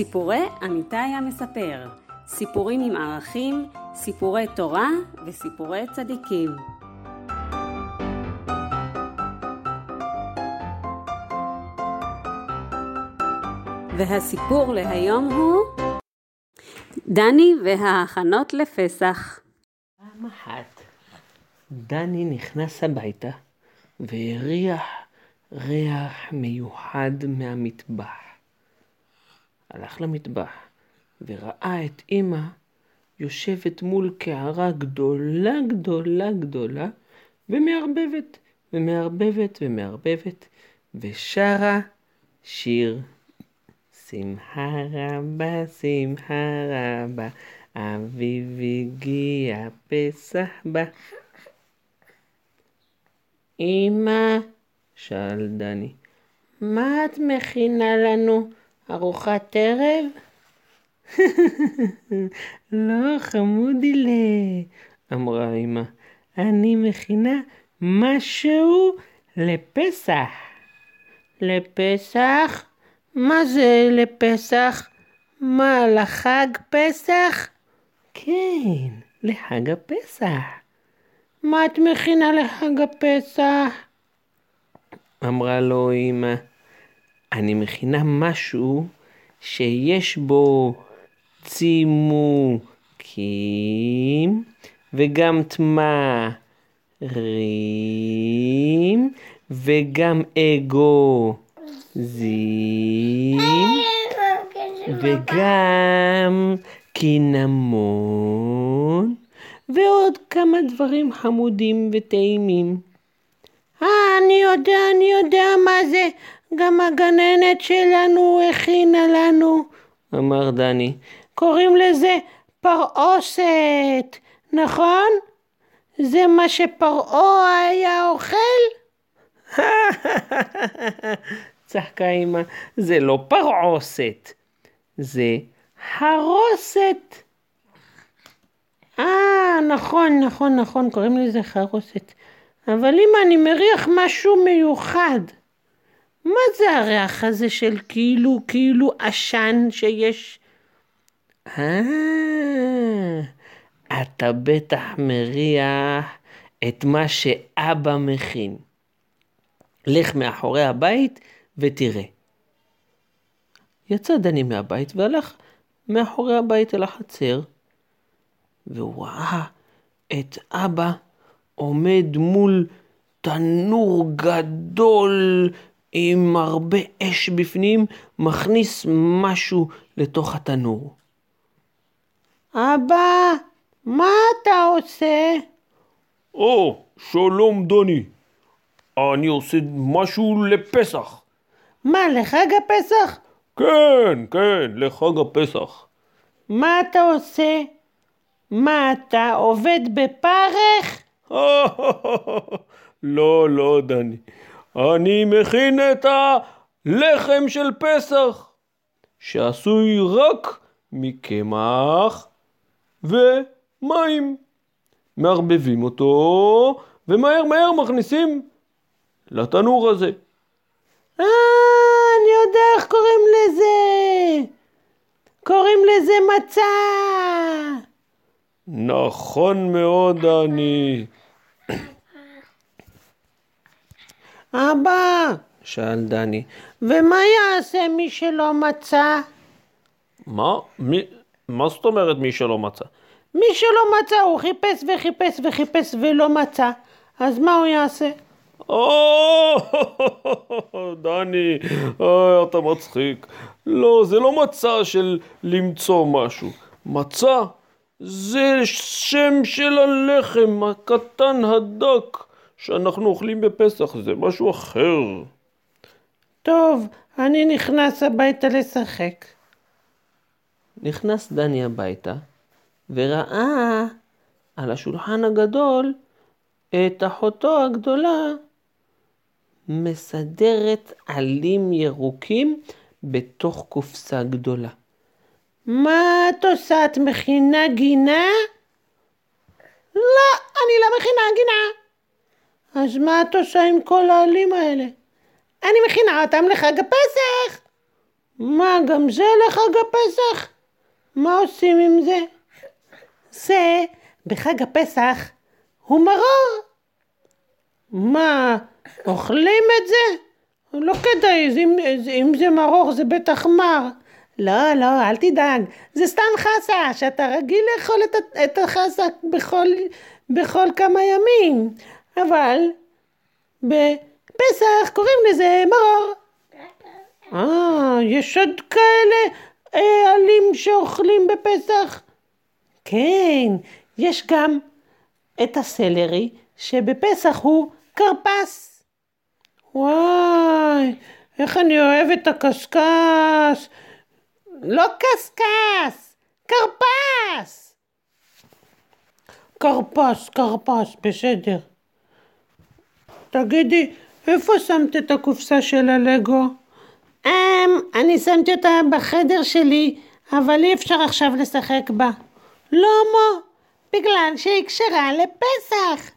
סיפורי אמיתי המספר, סיפורים עם ערכים, סיפורי תורה וסיפורי צדיקים. והסיפור להיום הוא דני וההכנות לפסח. פעם אחת דני נכנס הביתה והריח ריח מיוחד מהמטבח. הלך למטבח וראה את אמא יושבת מול קערה גדולה גדולה גדולה ומערבבת ומערבבת ומערבבת ושרה שיר. שמחה רבה, שמחה רבה, אביב הגיע, פסח בא. אמא, שאל דני, מה את מכינה לנו? ארוחת ערב? לא, חמודילה, אמרה אמא, אני מכינה משהו לפסח. לפסח? מה זה לפסח? מה, לחג פסח? כן, לחג הפסח. מה את מכינה לחג הפסח? אמרה לו אמא, אני מכינה משהו שיש בו צימוקים וגם תמרים וגם אגוזים וגם קינמון ועוד כמה דברים חמודים וטעימים. אה, אני יודע, אני יודע מה זה. גם הגננת שלנו הכינה לנו, אמר דני. קוראים לזה פרעוסת, נכון? זה מה שפרעה היה אוכל? צחקה אמא, זה לא פרעוסת, זה חרוסת. אה, נכון, נכון, נכון, קוראים לזה חרוסת. אבל אמא, אני מריח משהו מיוחד. מה זה הריח הזה של כאילו, כאילו עשן שיש? אה, אתה בטח מריח את מה שאבא מכין. לך מאחורי הבית ותראה. יצא דני מהבית והלך מאחורי הבית אל החצר, והוא ראה את אבא עומד מול תנור גדול עם הרבה אש בפנים, מכניס משהו לתוך התנור. אבא, מה אתה עושה? או, שלום דני. אני עושה משהו לפסח. מה, לחג הפסח? כן, כן, לחג הפסח. מה אתה עושה? מה, אתה עובד בפרך? לא, לא, דני. אני מכין את הלחם של פסח, שעשוי רק מקמח ומים. מערבבים אותו, ומהר מהר מכניסים לתנור הזה. אה, אני יודע איך קוראים לזה. קוראים לזה מצה. נכון מאוד, אני. אבא, שאל דני, ומה יעשה מי שלא מצא? מה? מי? מה זאת אומרת מי שלא מצא? מי שלא מצא, הוא חיפש וחיפש וחיפש ולא מצא, אז מה הוא יעשה? או, דני, אוי, אתה מצחיק. לא, זה לא מצע של למצוא משהו. מצע זה שם של הלחם הקטן הדק שאנחנו אוכלים בפסח, זה משהו אחר. טוב, אני נכנס הביתה לשחק. נכנס דני הביתה וראה על השולחן הגדול את אחותו הגדולה מסדרת עלים ירוקים בתוך קופסה גדולה. מה את עושה? את מכינה גינה? לא, אני לא מכינה. אז מה את עושה עם כל העלים האלה? אני מכינה אותם לחג הפסח. מה, גם זה לחג הפסח? מה עושים עם זה? זה, בחג הפסח, הוא מרור. מה, אוכלים את זה? לא כדאי, אם, אם זה מרור זה בטח מר. לא, לא, אל תדאג, זה סתם חסה, שאתה רגיל לאכול את, את החסה בכל, בכל כמה ימים. אבל בפסח קוראים לזה מרור. אה, יש עוד כאלה אה, עלים שאוכלים בפסח? כן, יש גם את הסלרי, שבפסח הוא כרפס. וואי, איך אני אוהב את הקשקש. לא קשקש, כרפס. כרפס, כרפס, בסדר. תגידי, איפה שמת את הקופסה של הלגו? אמ, אני שמתי אותה בחדר שלי, אבל אי אפשר עכשיו לשחק בה. למה? בגלל שהיא כשרה לפסח.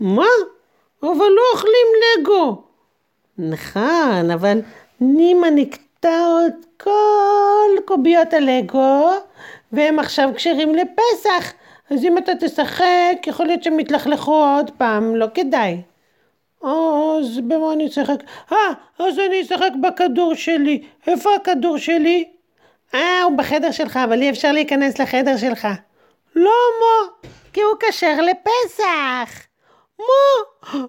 מה? אבל לא אוכלים לגו. נכון, אבל נימה נקטע את כל קוביות הלגו, והם עכשיו כשרים לפסח. אז אם אתה תשחק, יכול להיות שהם יתלכלכו עוד פעם, לא כדאי. אז במה אני אשחק? אה, אז אני אשחק בכדור שלי. איפה הכדור שלי? אה, הוא בחדר שלך, אבל אי אפשר להיכנס לחדר שלך. למה? כי הוא כשר לפסח. מה? אה,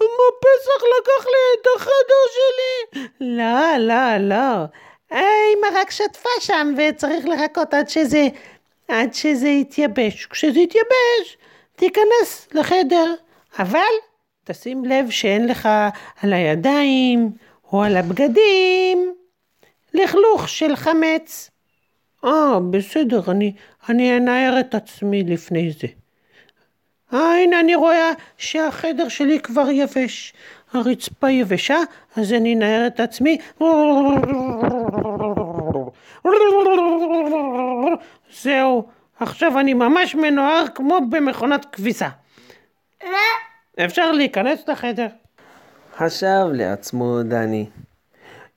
מה פסח לקח לי את החדר שלי? לא, לא, לא. אמא רק שטפה שם וצריך לחכות עד שזה, עד שזה יתייבש. כשזה יתייבש, תיכנס לחדר. אבל תשים לב שאין לך על הידיים או על הבגדים לכלוך של חמץ. אה, בסדר, אני, אני אנער את עצמי לפני זה. אה, הנה אני רואה שהחדר שלי כבר יבש. הרצפה יבשה, אז אני אנער את עצמי. זהו, עכשיו אני ממש מנוער כמו במכונת כביסה. אפשר להיכנס לחדר. חשב לעצמו דני.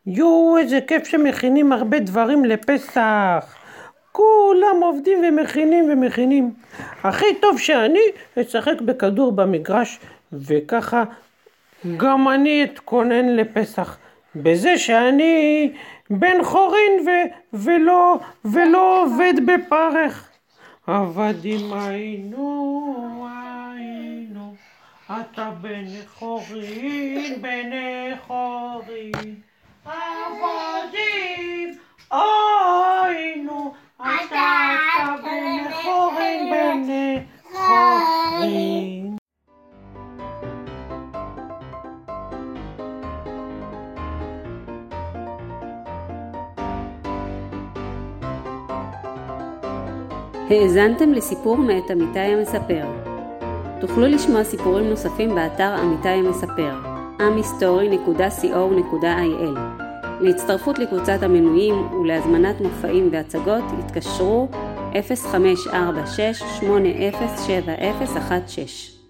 יואו, איזה כיף שמכינים הרבה דברים לפסח. כולם עובדים ומכינים ומכינים. הכי טוב שאני אשחק בכדור במגרש, וככה גם אני אתכונן לפסח. בזה שאני בן חורין ו- ולא, ולא עובד בפרך. עבדים היינו, היינו, אתה בן חורין, בן חורין. עבדים היינו, אתה אתה בן חורין, בן חורין. האזנתם לסיפור מאת אמיתי המספר. תוכלו לשמוע סיפורים נוספים באתר אמיתי המספר, amhistory.co.il. להצטרפות לקבוצת המנויים ולהזמנת מופעים והצגות התקשרו 0546 807016